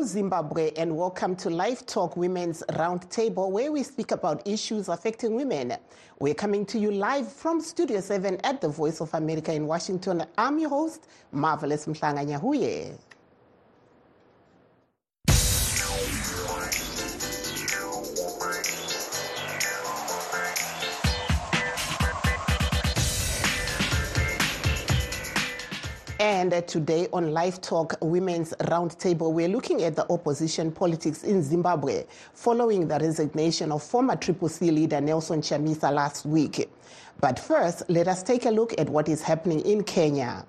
Hello, Zimbabwe, and welcome to Live Talk Women's Roundtable, where we speak about issues affecting women. We're coming to you live from Studio 7 at the Voice of America in Washington. I'm your host, Marvelous Mhlanga Nyahuye. And today on Live Talk Women's Roundtable, we're looking at the opposition politics in Zimbabwe following the resignation of former Triple C leader Nelson Chamisa last week. But first, let us take a look at what is happening in Kenya.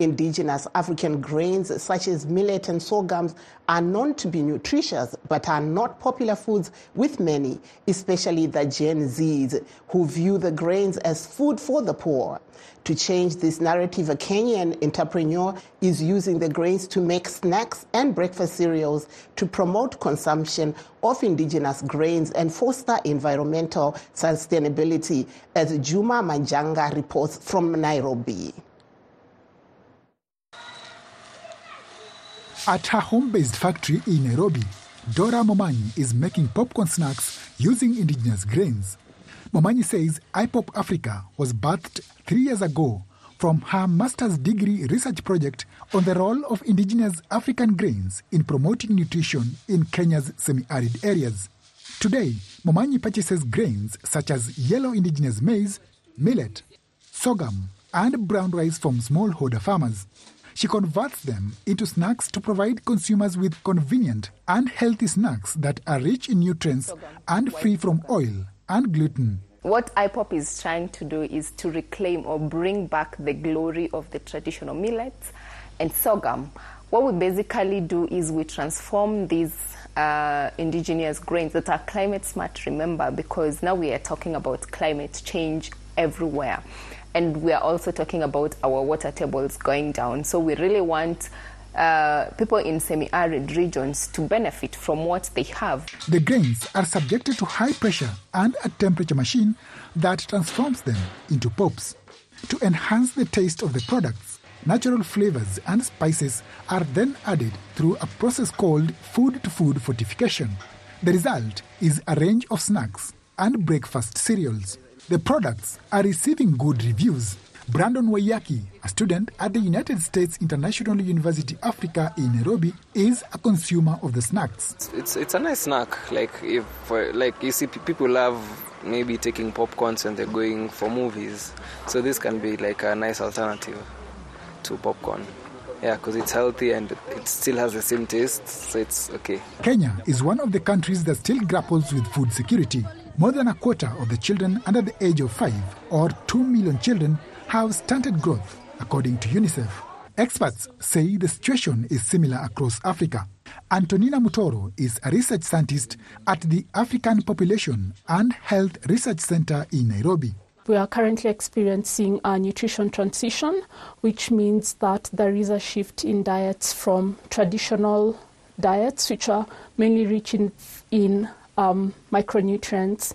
Indigenous African grains such as millet and sorghums are known to be nutritious but are not popular foods with many, especially the Gen Zs, who view the grains as food for the poor. To change this narrative, a Kenyan entrepreneur is using the grains to make snacks and breakfast cereals to promote consumption of indigenous grains and foster environmental sustainability, as Juma Majanga reports from Nairobi. At her home-based factory in Nairobi, Dora Momanyi is making popcorn snacks using indigenous grains. Momanyi says IPOP Africa was birthed three years ago from her master's degree research project on the role of indigenous African grains in promoting nutrition in Kenya's semi-arid areas. Today, Momanyi purchases grains such as yellow indigenous maize, millet, sorghum, and brown rice from smallholder farmers. She converts them into snacks to provide consumers with convenient and healthy snacks that are rich in nutrients and free from oil and gluten. What IPOP is trying to do is to reclaim or bring back the glory of the traditional millets and sorghum. What we basically do is we transform these uh, indigenous grains that are climate smart, remember, because now we are talking about climate change everywhere. And we are also talking about our water tables going down. So we really want uh, people in semi-arid regions to benefit from what they have. The grains are subjected to high pressure and a temperature machine that transforms them into pops. To enhance the taste of the products, natural flavors and spices are then added through a process called food-to-food fortification. The result is a range of snacks and breakfast cereals. The products are receiving good reviews. Brandon Wayaki, a student at the United States International University Africa in Nairobi, is a consumer of the snacks. It's it's a nice snack. Like if like you see people love maybe taking popcorns when they're going for movies, so this can be like a nice alternative to popcorn. Yeah, because it's healthy and it still has the same taste, so it's okay. Kenya is one of the countries that still grapples with food security. More than a quarter of the children under the age of five, or 2 million children, have stunted growth, according to UNICEF. Experts say the situation is similar across Africa. Antonina Mutoro is a research scientist at the African Population and Health Research Center in Nairobi. We are currently experiencing a nutrition transition, which means that there is a shift in diets from traditional diets, which are mainly rich in, in um, micronutrients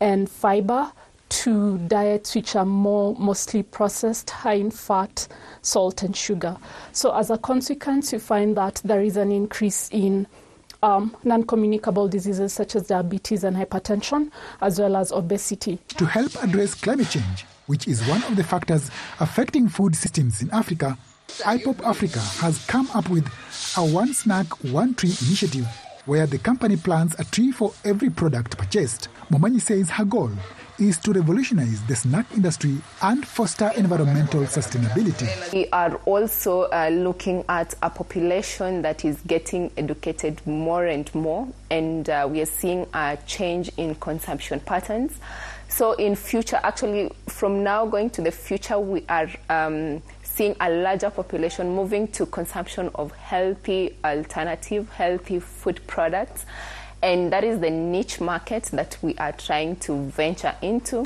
and fiber, to diets which are more mostly processed, high in fat, salt, and sugar. So, as a consequence, you find that there is an increase in um, non communicable diseases such as diabetes and hypertension, as well as obesity. To help address climate change, which is one of the factors affecting food systems in Africa, IPOP Africa has come up with a one snack, one tree initiative where the company plants a tree for every product purchased. Momanyi says her goal is to revolutionize the snack industry and foster environmental sustainability. We are also uh, looking at a population that is getting educated more and more, and uh, we are seeing a change in consumption patterns. So, in future, actually, from now going to the future, we are um, seeing a larger population moving to consumption of healthy, alternative, healthy food products. And that is the niche market that we are trying to venture into.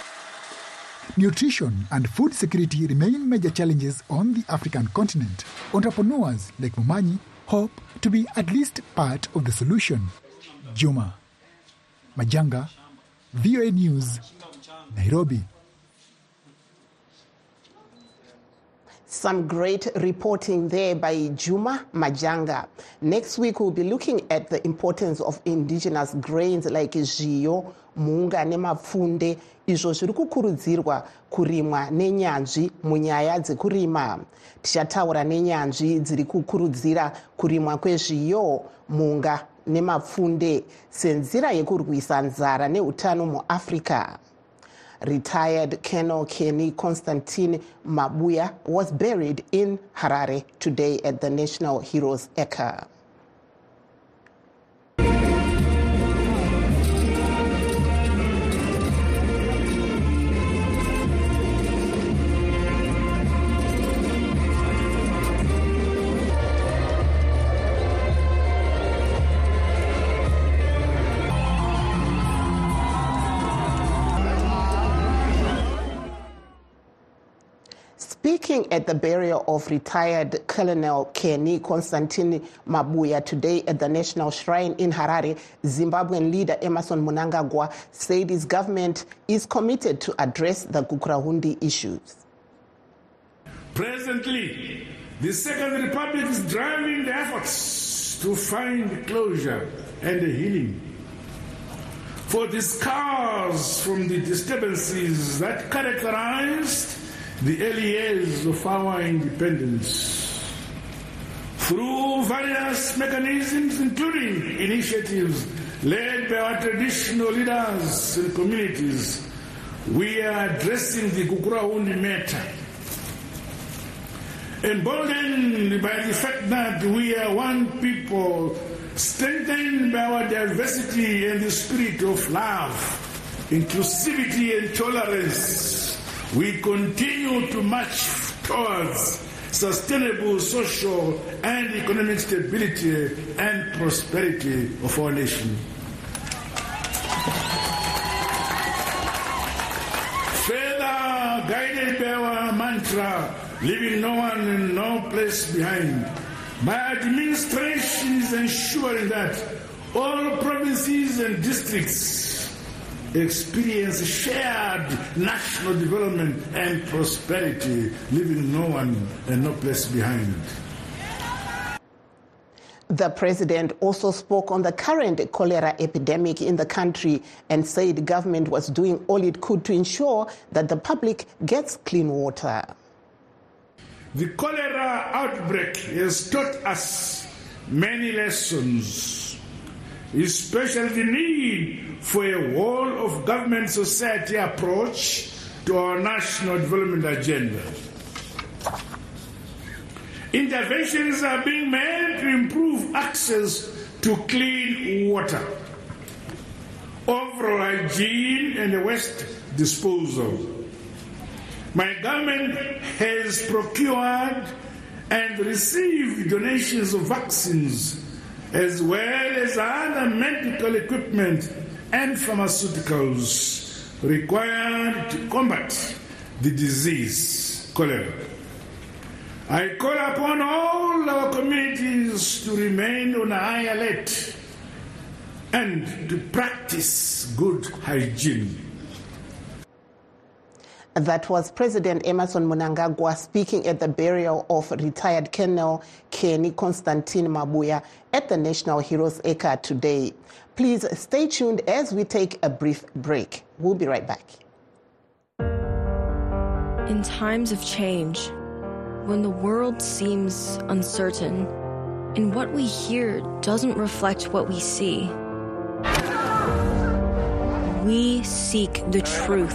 Nutrition and food security remain major challenges on the African continent. Entrepreneurs like Momanyi hope to be at least part of the solution. Juma Majanga, VOA News, Nairobi. Some great reporting there by Juma Majanga. Next week, we'll be looking at the importance of indigenous grains like zviyo, munga nemapfunde izvo zviri kukurudzirwa kurimwa nenyanzvi munyaya dzekurima. Tichataura nenyanzvi dziri kukurudzira kurimwa kwezviyo munga nemapfunde senzira yekurwisa nzara neutano muafrica retired Colonel Kenny Constantine Mabuya was buried in Harare today at the National Heroes Acre. At the burial of retired Colonel Kenny Constantine Mabuya today at the National Shrine in Harare, Zimbabwean leader Emmerson Mnangagwa said his government is committed to address the Gukurahundi issues. Presently, the Second Republic is driving the efforts to find closure and healing for the scars from the disturbances that characterized the early years of our independence. Through various mechanisms, including initiatives led by our traditional leaders and communities, we are addressing the Gukurahundi matter. Emboldened by the fact that we are one people, strengthened by our diversity and the spirit of love, inclusivity and tolerance, we continue to march towards sustainable social and economic stability and prosperity of our nation. Further guided by our mantra, leaving no one and no place behind, my administration is ensuring that all provinces and districts experience shared national development and prosperity, leaving no one and no place behind. The president also spoke on the current cholera epidemic in the country and said the government was doing all it could to ensure that the public gets clean water. The cholera outbreak has taught us many lessons, especially the need for a whole of government society approach to our national development agenda. Interventions are being made to improve access to clean water, overall hygiene, and waste disposal. My government has procured and received donations of vaccines as well as other medical equipment and pharmaceuticals required to combat the disease, cholera. I call upon all our communities to remain on high alert and to practice good hygiene. That was President Emmerson Mnangagwa speaking at the burial of retired Colonel Kenny Constantine Mabuya at the National Heroes Acre today. Please stay tuned as we take a brief break. We'll be right back. In times of change, when the world seems uncertain and what we hear doesn't reflect what we see, we seek the truth.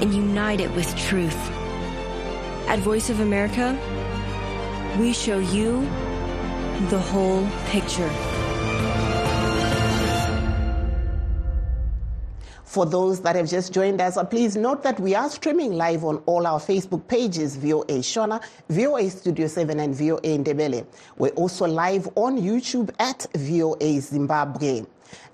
and unite it with truth. At Voice of America, we show you the whole picture. For those that have just joined us, please note that we are streaming live on all our Facebook pages, VOA Shona, VOA Studio 7, and VOA Ndebele. We're also live on YouTube at VOA Zimbabwe.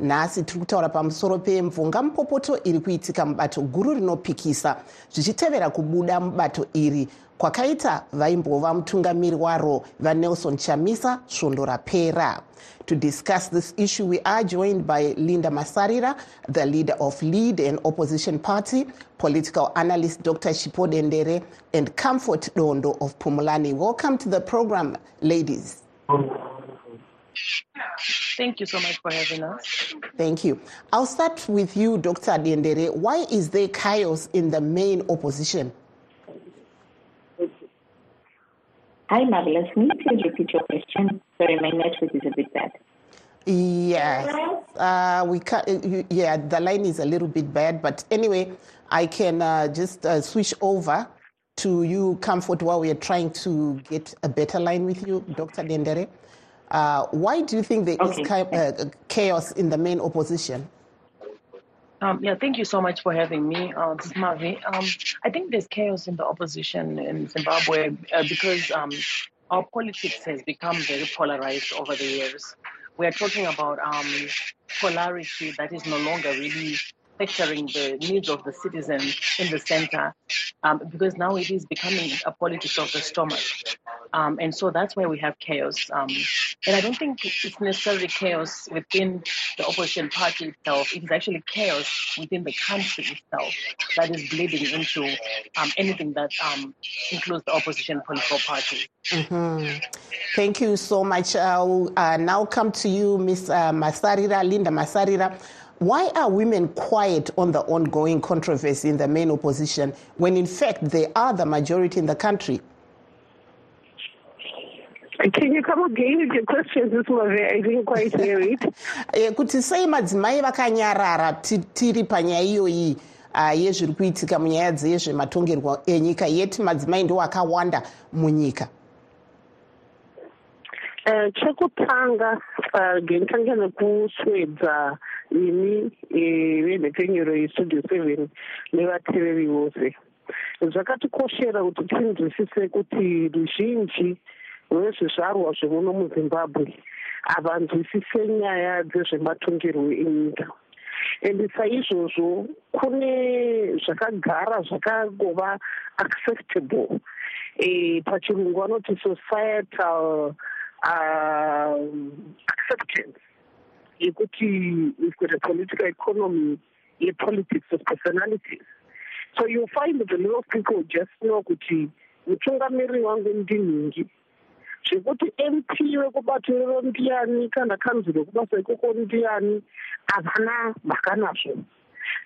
nhasi tiri kutaura pamusoro pemvunga mupopoto iri kuitika mubato guru rinopikisa zvichitevera kubuda mubato iri kwakaita vaimbova mutungamiri waro vanelson chamisa svondo rapera to discuss this issue we are joined by linda masarira the leader of lead and opposition party political analyst dr chipo dendere and comfort dondo of pumulani welcome to the program ladies Thank you so much for having us. Thank you. I'll start with you, Dr. Dendere. Why is there chaos in the main opposition? Hi, Marvelous. Can you please repeat your question? Sorry, my network is a bit bad. Yes. Uh, we can, uh, yeah, the line is a little bit bad, but anyway, I can uh, just uh, switch over to you, Comfort, while we are trying to get a better line with you, Dr. Dendere. Uh, why do you think there okay. is uh, chaos in the main opposition? Um, yeah, thank you so much for having me. Uh, this is Mavi. Um, I think there's chaos in the opposition in Zimbabwe uh, because um, our politics has become very polarized over the years. We are talking about um, polarity that is no longer really factoring the needs of the citizen in the center um, because now it is becoming a politics of the stomach. Um, and so that's why we have chaos. Um, and I don't think it's necessarily chaos within the opposition party itself. It is actually chaos within the country itself that is bleeding into um, anything that um, includes the opposition political party. Mm-hmm. Thank you so much. I'll uh, now come to you, Ms. Uh, Masarira, Linda Masarira. Why are women quiet on the ongoing controversy in the main opposition when, in fact, they are the majority in the country? Can you come again with your questions, Ms. Mave? I didn't quite hear it. kuti sei madzimai vakanyarara tiri panyaya iyoyi yezviri kuitika munyaya dzezvematongerwo enyika yeti madzimai ndo akawanda munyika chekutanga genditanga nekuswedza ini venhekenyero yestudio seven nevateveri vose zvakatikoshera kuti tinzwisise kuti ruzhinji rwezvizvarwa zvemuno muzimbabwe havanzwisise nyaya dzezvematongerwo enyika. And saizvozvo kune zvakagara zvakangova acceptable. E, pachirungu vanoti societal um, acceptance yekuti we've got a political economy yepolitics of personalities. So you find that a lot of people just know kuti mutungamiri wangu ndinhingi zvekuti mp wekubato rero ndiani kana kanzuro yekubasa ikoko ndiani havana mhaka nazvo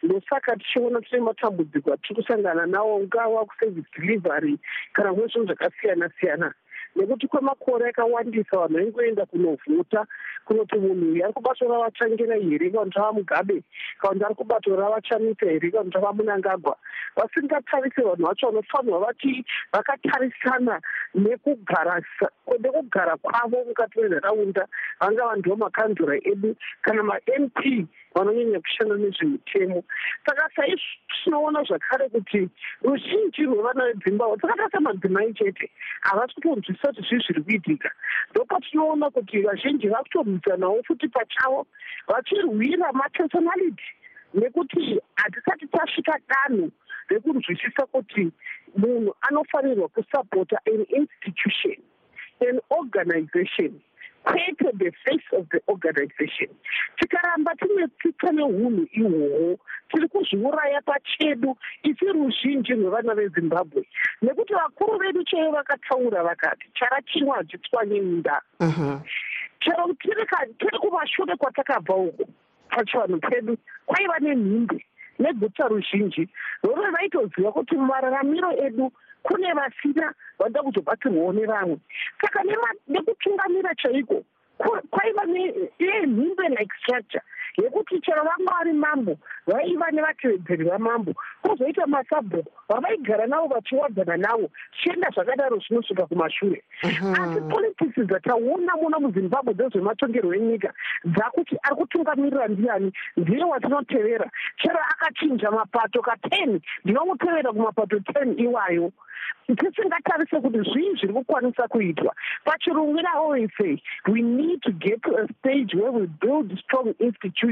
ndosaka tichiona tine matambudziko atiri kusangana nawo ngawa kuservice delivery kana mune zvinhu zvakasiyana siyana nekuti kwemakore akawandisa vanhu vaingoenda kunovhota kunoti munhu uyu ari kubato ravatsvangira here kana kuti ava mugabe kana kuti ari kubato ravachamisa here kana kuti ava munangagwa vasingatarisi vanhu vacho vanofanirwa vati vakatarisana nekugara kwavo mukati menharaunda vangava ndivo makanzura edu kana mamp vanonyanya kushanda nezvemitemo. Saka saizvo tinoona zvakare kuti ruzhinji rwevana vedzimbabwe dzakatarisa madzimai chete havasi kutonzwisisa kuti zvii zviri kuitika. Ndopatinoona kuti vazhinji vakutorwisanawo futi pachavo vachirwira mapersonality nekuti hatisati tasvika danho rekunzwisisa kuti munhu anofanirwa kusapota an institution an organization kwete the face of the organization. Tikaramba tine tsitsa neunhu ihwohwo. Tiri kuzviuraya pachedu. Isi ruzhinji rwevana vezimbabwe. Nekuti vakuru vedu chaivo vakataura vakati chara chimwe hachitswanye munda. Chero tiri kumashure kwatakabva uko pachivanhu pedu kwaiva nenhumbi neguta ruzhinji. Rove vaitoziva kuti mumararamiro edu kune vasina vanoda kuzobatsirwawo nevamwe. Saka nekutungamira chaiko? Kwaiva nenhumbe like structure yekuti chero vanga vari mambo vaiva nevatevedzeri vamambo kwozoita masabhuku vavaigara navo vachiwadzana navo chienda zvakadaro zvinosvika kumashure. Asi politics dzataona muno muzimbabwe dzezvematongerwo enyika dzakuti ari kutungamirira ndiani ndiye watinotevera. Chero akachinja mapato ka10 ndinomutevera kumapato 10 iwayo. Tisingatarise kuti zvii zviri kukwanisa kuitwa. Pachirungu ina always say we need to get to a stage where we build strong institutions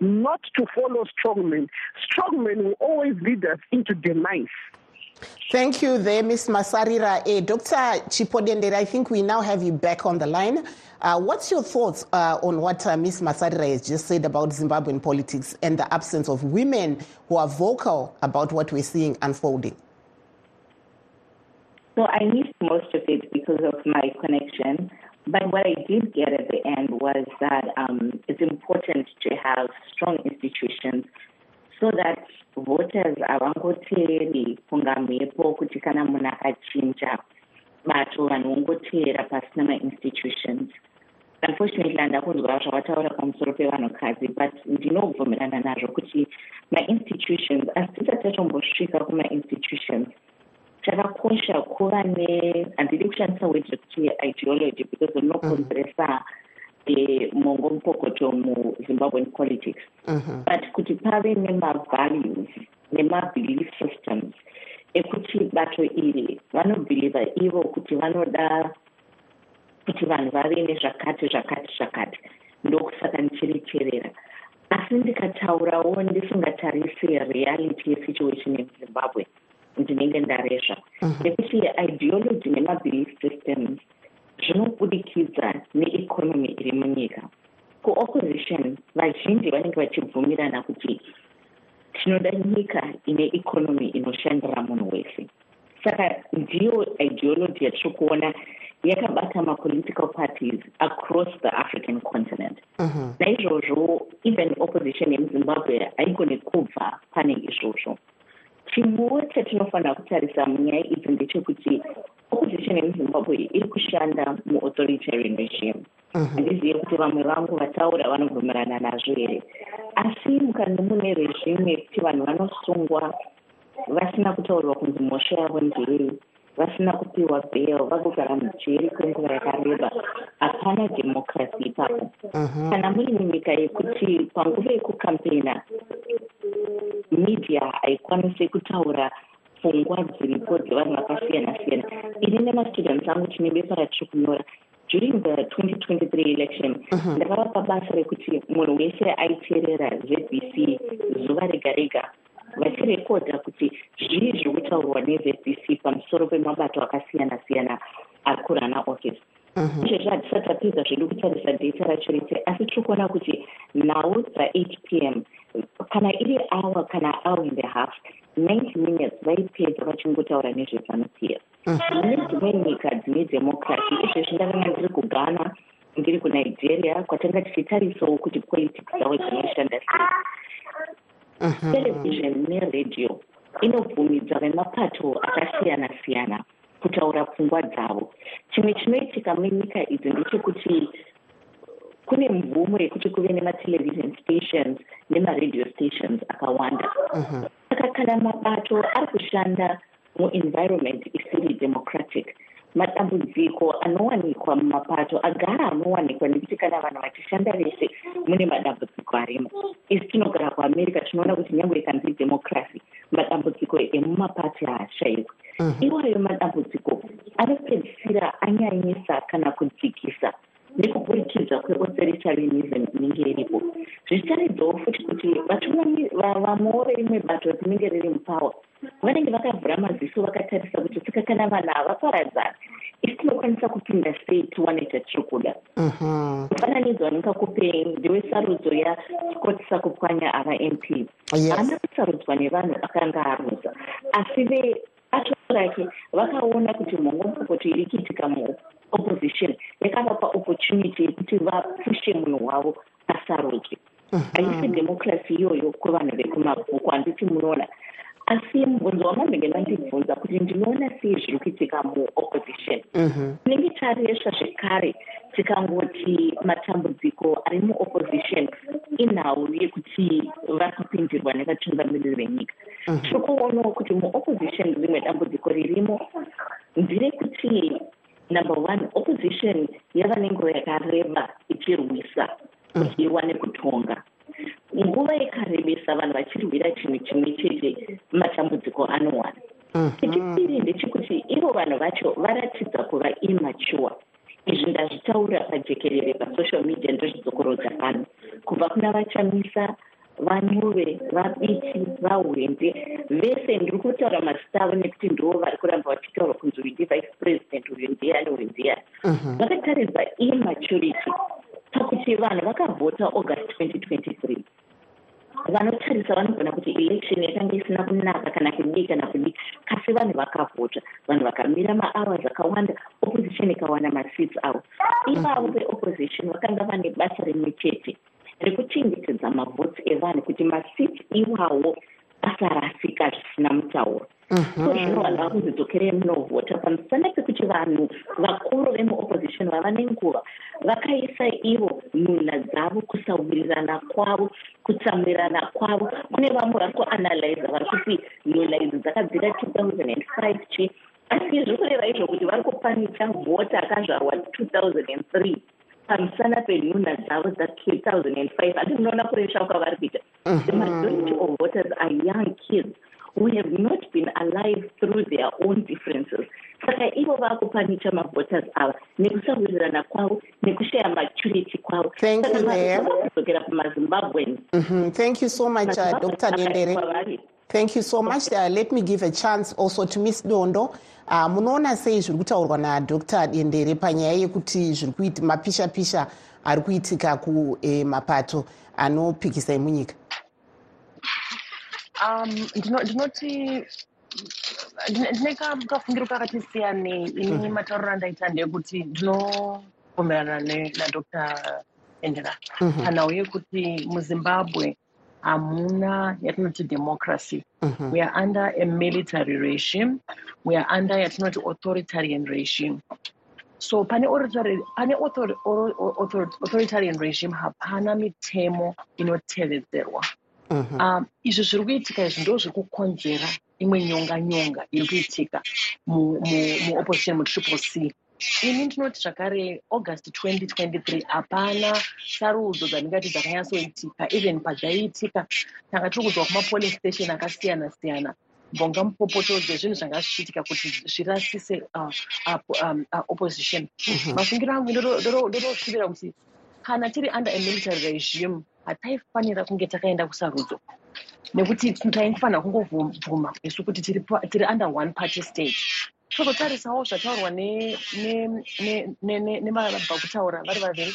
not to follow strong men strong men will always lead us into demise Thank you there, Ms. Masarira. Uh, Dr. Chipo Dendere, I think we now have you back on the line. Uh, what's your thoughts uh, on what uh, Ms. Masarira has just said about Zimbabwean politics and the absence of women who are vocal about what we're seeing unfolding? Well, I missed most of it because of my connection. But what I did get at the end was that um, it's important to have strong institutions so that voters havangoteeri kunga mhepo kuti kana munhu akachinja bato vanhu vongoteera pasina mainstitutions unfortunately handa kunzwa zvavataura pamusoro pevanhukadzi but ndinobvumirana nazvo kuti mainstitutions asi tisati tatombosvika kumainstitutions chakakosha kuva ne handidi kushandisa word rekuti ideology because rinokonzeresa eh, mongo mupokoto muzimbabwean politics. Mhm. but kuti pave nemavalues nemabelief systems ekuti bato iri vanobhiliva ivo kuti vanoda kuti vanhu vave nezvakati zvakati zvakati ndokusaka ndichiriteerera asi ndikataurawo ndisingatarise reality yesituation yemuzimbabwe ndinenge ndarezva nekuti ideology nemabelief systems zvinobudikidza neeconomy iri munyika. Kuopposition vazhinji vanenge vachibvumirana kuti tinoda nyika ine economy inoshandira munhu wese saka ndiyo ideology yatiri kuona yakabata mapolitical parties across the african continent. Naizvozvo even opposition yemuzimbabwe haigoni kubva pane izvozvo chimwewo chatinofanira kutarisa munyaya idzi ndechekuti opposition yemuzimbabwe iri kushanda muauthoritarian regime. Handizive kuti vamwe vangu vataura vanobvumirana nazvo here asi mukanga mune regime yekuti vanhu vanosungwa vasina kutaurirwa kunzi mhosva yavo ndeyei vasina kupiwa bail vagogara mujeri kwenguva yakareba hapana democracy ipapo kana muri munyika yekuti panguva yekukampena media haikwanisi kutaura pfungwa dziripo dzevanhu vakasiyana siyana ini nemastudents angu tine bepa ratiri kunyora during the 2023 election ndakavapa basa rekuti munhu wese aiteerera zbc zuva rega rega vachirekodha kuti zvii zviri kutaurwa nezbc pamusoro pemabato akasiyana siyana ari kurana office. Izvezvi hatisati tapedza zvedu kutarisa data racho rese asi tiri kuona kuti nhau dza8 p m kana iri hour kana hour and a half 90 minutes vaipedza vachingotaura nezvezanupier mune dzimwe nyika dzine democracy izvezvi ndakanga ndiri kughana ndiri kunigeria kwatanga tichitarisawo kuti politics dzavo dzinoshanda sei television neradio inobvumidza vemapato akasiyana siyana kutaura pfungwa dzavo chimwe chinoitika munyika idzi ndechekuti kune mvumo yekuti kuve nematelevision stations nemaradio stations akawanda. Saka kana mabato ari kushanda muenvironment isiri democratic. Matambudziko anowanikwa mumapato agara anowanikwa nekuti kana vanhu vachishanda vese mune madambudziko arimo. Isi tinogara kuamerica tinoona kuti nyange ikanzi democracy madambudziko emumapato haashayikwi iwayo yascott sakupwanya ava mp haana kusarudzwa nevanhu akanga arudza asi ve bato rake vakaona kuti mhongomupopoto iri kuitika muopposition yakavapa opportunity yekuti vapushe munhu wavo asarudzwe haisi democracy iyoyo kuvanhu vekumabhuku handiti munoona asi mubvunzo wamazenge mandibvunza kuti ndinoona sei zviri kuitika muopposition tinenge taresva zvekare tikangoti matambudziko ari muopposition inhau yekuti vari kupindirwa nevatungamiriri venyika tiri kuonawo kuti muopposition rimwe dambudziko ririmo nderekuti number one opposition yava nenguva yakareba ichirwisa kuti iwane kutonga nguva yakarebesa vanhu vachirwira chinhu chimwe chete matambudziko anowana. Chechipiri ndechekuti ivo vanhu vacho varatidza kuva immature. Izvi ndazvitaura pajekerere pasocial media ndozvidzokorodza pano kubva kuna vachamisa vanyuve vabiti vahwende vese ndiri kutaura mazita avo nekuti ndo vari kuramba vachitaura kunzi uyu ndivice president uyu ndiyani uyu ndiyani vakataridza immaturity pakuti vanhu vakavhota august 2023 vanotarisa vanogona kuti election yakanga isina kunaka kana kudii kana kudii kasi vanhu vakavhota. Vanhu vakamira mahours akawanda opposition ikawana maseats avo. Ivavo veopposition vakanga vane basa rimwe chete rekuchengetedza mavhotsi evanhu kuti maseats iwawo asarasika zvisina mutauro so zvino vanhu vakuzodzokerei munovhota pamusana pekuti vanhu vakuru vemuopposition vava nenguva vakaisa ivo nhunha dzavo kusawirirana kwavo kutsamurirana kwavo. Kune vamwe vari kuanalyza vari kuti nhunha idzi dzakabvira two thousand and five chi asi zviri kureva izvo kuti vari kupanicha vhota akazvarwa two thousand and three. Pamusana penhunha dzavo and five asi munoona kuresha kwavari kuita. The majority of voters are young kids who have not been alive through their own differences. Saka ivo vaakupanicha mavhoters ava nekusawirirana kwavo nekushaya maturity kwavo. Kuzokera pamazimbabweans thank you so much uh, dr. Dendere. thank you so much uh, let me give a chance also to miss dondo. Uh, munoona sei zviri kutaurwa nadr dendere panyaya yekuti zviri kuita mapisha pisha ari kuitika kumapato anopikisai munyika ndinoti ndine kafungiro kakati siyanei ini matauriro andaita ndeyekuti ndinobvumirana nadr endera. Panhau yekuti muzimbabwe hamuna yatinoti democracy. We are under a military regime. We are under yatinoti authoritarian regime. So pane pane authoritarian regime hapana mitemo inotevedzerwa. um, izvi zviri kuitika izvi ndo zviri kukonzera imwe nyonga nyonga iri kuitika muopposition mutriple c. Ini ndinoti zvakare august 2023 hapana sarudzo dzandingati dzakanyatsoitika even padzaiitika tanga tiri kuzwa kumapolling station akasiyana siyana mbonga mupopotodze zvinhu zvanga zvichiitika kuti zvirasise opposition. Mafungiro angu ndorosvivira kuti kana tiri under a military regime hataifanira kunge takaenda kusarudzo. Nekuti taifanira kungovhuma isu kuti tiri under one party state tozotarisawo zvataurwa nemabva kutaura vari vaviri.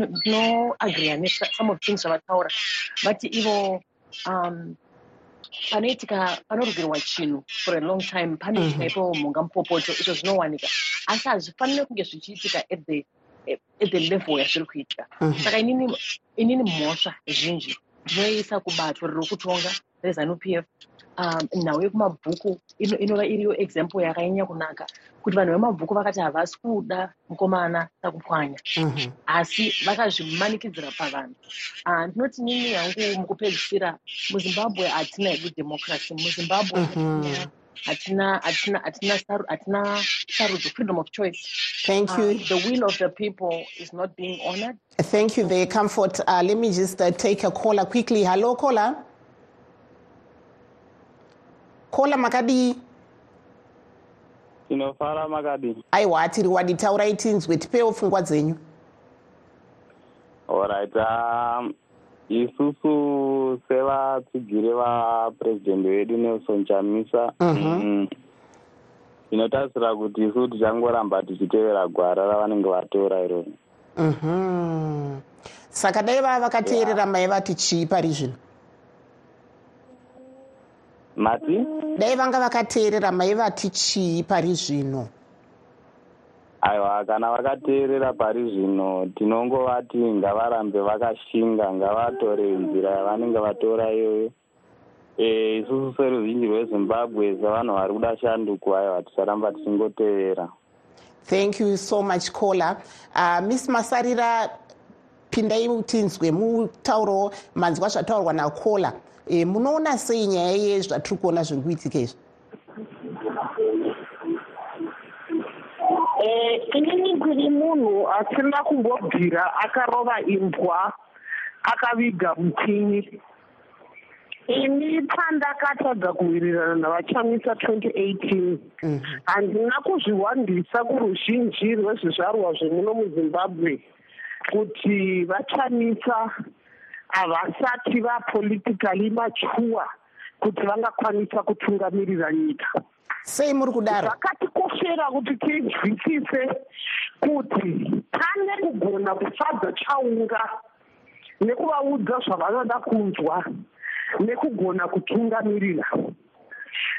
Ndinoagria nesome of things zvavataura. Vati ivo um, panoitika panorugirwa chinhu for a long time panoitika ipo mhonga mupopoto izvo zvinowanika. Asi hazvifaniri kunge zvichiitika at the at the level yazviri kuitika saka inini inini mhosva zhinji ndinoisa kubato riri kutonga rezanup f. Um, nhau yekumabhuku inova iriyo example yakanyanya kunaka kuti vanhu vemabhuku vakati havasi kuda mukomana takupwanya asi vakazvimanikidzira pavanhu. Ndinoti nini yangu mukupedzisira muzimbabwe hatina hedu democracy muzimbabwe hatina hatina hatina hatina sarudzo freedom of choice. Thank you. Uh, the will of the people is not being honored. Thank you very comfort uh, let me just uh, take a caller quickly. Hello caller? Kola makadii tinofara makadii aiwa tiri wadi taurai tinzwe tipewo pfungwa dzenyu orit um, isusu sevatsigiri vapurezidendi vedu nelson chamisa mm -hmm. kuti isusu tichangoramba tichitevera gwara ravanenge vatora iroro -hmm. saka dai vava vakateerera yeah. maivati chii pari zvino mati dai vanga vakateerera maivati chii pari zvino aiwa kana vakateerera pari zvino tinongovati ngavarambe vakashinga ngavatore nzira yavanenge vatora iyoyo. E, isusu seruzhinji rwezimbabwe sevanhu vari kuda shanduko aiwa tisaramba tichingotevera thank you so much caller. Uh, miss masarira pindai tinzwe mutauro manzwa zvataurwa nakola e, munoona sei nyaya yezvatiri kuona zviri kuitika izvi inini kuri munhu asina kumbobvira akarova imbwa akaviga mupinyi ini pandakatadza kuwirirana navachamisa 2018 handina kuzviwandisa kuruzhinji rwezvizvarwa zvemuno muzimbabwe kuti vachamisa havasati vapolitically machuwa kuti vangakwanisa kutungamirira nyika sei muri kudaro? Zvakatikoshera kuti tinzwisise kuti pane kugona kufadza chaunga nekuvaudza zvavanoda kunzwa nekugona kutungamirira.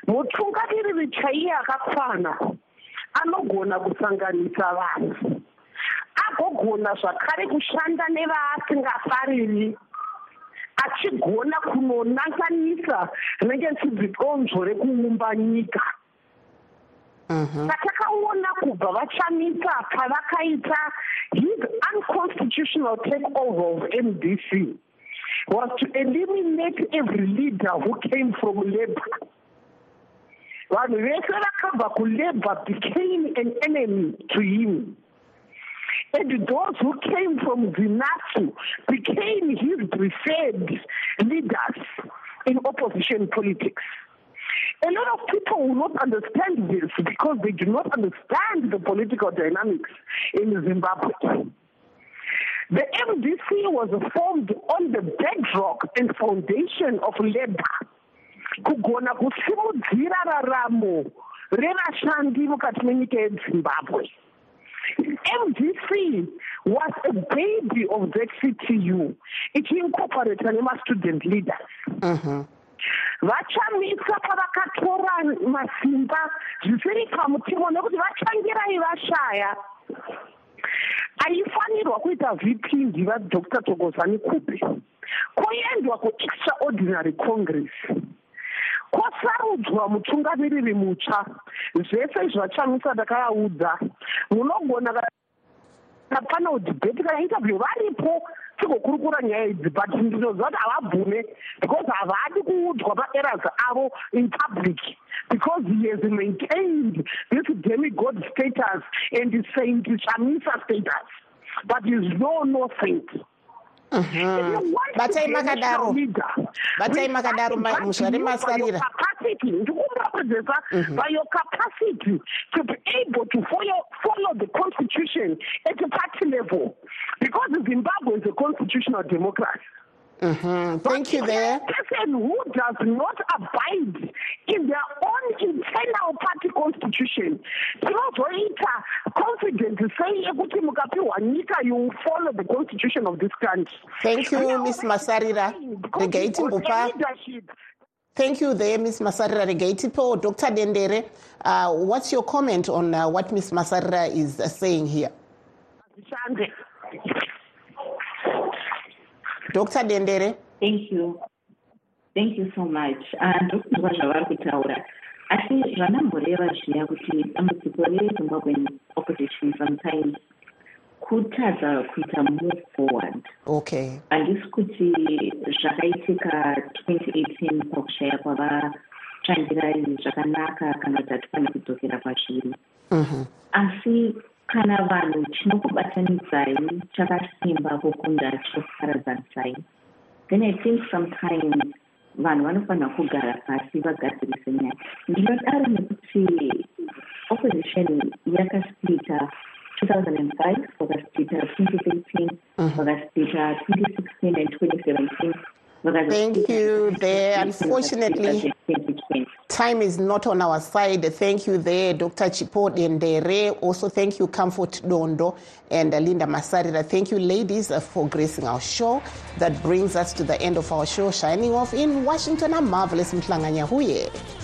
Mutungamiriri chaiye akakwana anogona kusanganisa vanhu. Agogona zvakare kushanda nevaasingafariri achigona kunonanganisa rinenge chidzidonzvo rekuumba nyika Mm-hmm. patakaona kubva vachamisa pavakaita his unconstitutional take over of mdc was to eliminate every leader who came from labour. Vanhu vese vakabva kulabour became an enemy to him. And those who came from zinasu became his preferred leaders in opposition politics a lot of people will not understand this because they do not understand the political dynamics in Zimbabwe. The MDC was formed on the bedrock and foundation of labor. kugona kusimudzira raramo revashandi mukati menyika yezimbabwe mdc was a baby of that ctu ichiincorporata nemastudent leaders mm -hmm. Vachamisa pavakatora masimba zvisiri pamutemo nekuti vachangirai vashaya aifanirwa kuita vp ndiva dr tokozani kupe. Koendwa kuextraordinary congress. Kwasarudzwa mutungamiriri mutsva. Zvese izvi vachamisa ndakavaudza munogona kana pane udhibheti kana interview varipo nyaya idzi but ndinoziva kuti havabvume because havadi kuudzwa avo in public because he has maintained this demigod status and saint chamisa status but is no no saint batai makadaro batai makadaro muzvare masarira capacity. By your capacity to be able to follow, follow the constitution at a party level. Because zimbabwe is a constitutional democracy Mm-hmm. Thank you there. person who does not abide in their own internal party constitution tinozoita confident sei yekuti mukapiwa nyika you follow the constitution of this country thank you miss masarira regai timbopa Thank you there, Ms. Masarira Regaitipo. Dr. Dendere, uh, what's your comment on uh, what Ms. Masarira is uh, saying here? Dr. Dendere. Thank you. Thank you so much. ndokuzwa zvavari kutaura asi zvanamboreva zviya kuti dambudziko rezimbabwen opposition sometimes kutadza kuita move forward okay handisi kuti zvakaitika 2018 pakushaya kwavatsvangirai zvakanaka kana kuti hatifani kudzokera pazviri asi kana vanhu chinokubatanidzai chakasimba kukunda chinokuparadzanisai then i think sometimes vanhu vanofanira kugara pasi vagadzirise nyaya. Ndinodaro nekuti opposition yakasplita 2005 vakasplita 2013 mm-hmm. vakasplita 2016 and 2017 Thank you there. Unfortunately, time is not on our side. Thank you there, Dr. Chipo Dendere. Also, thank you, Comfort Dondo and Linda Masarira. Thank you, ladies, uh, for gracing our show. That brings us to the end of our show. Shining off in Washington, I'm Marvelous Mhlanga Nyahuye.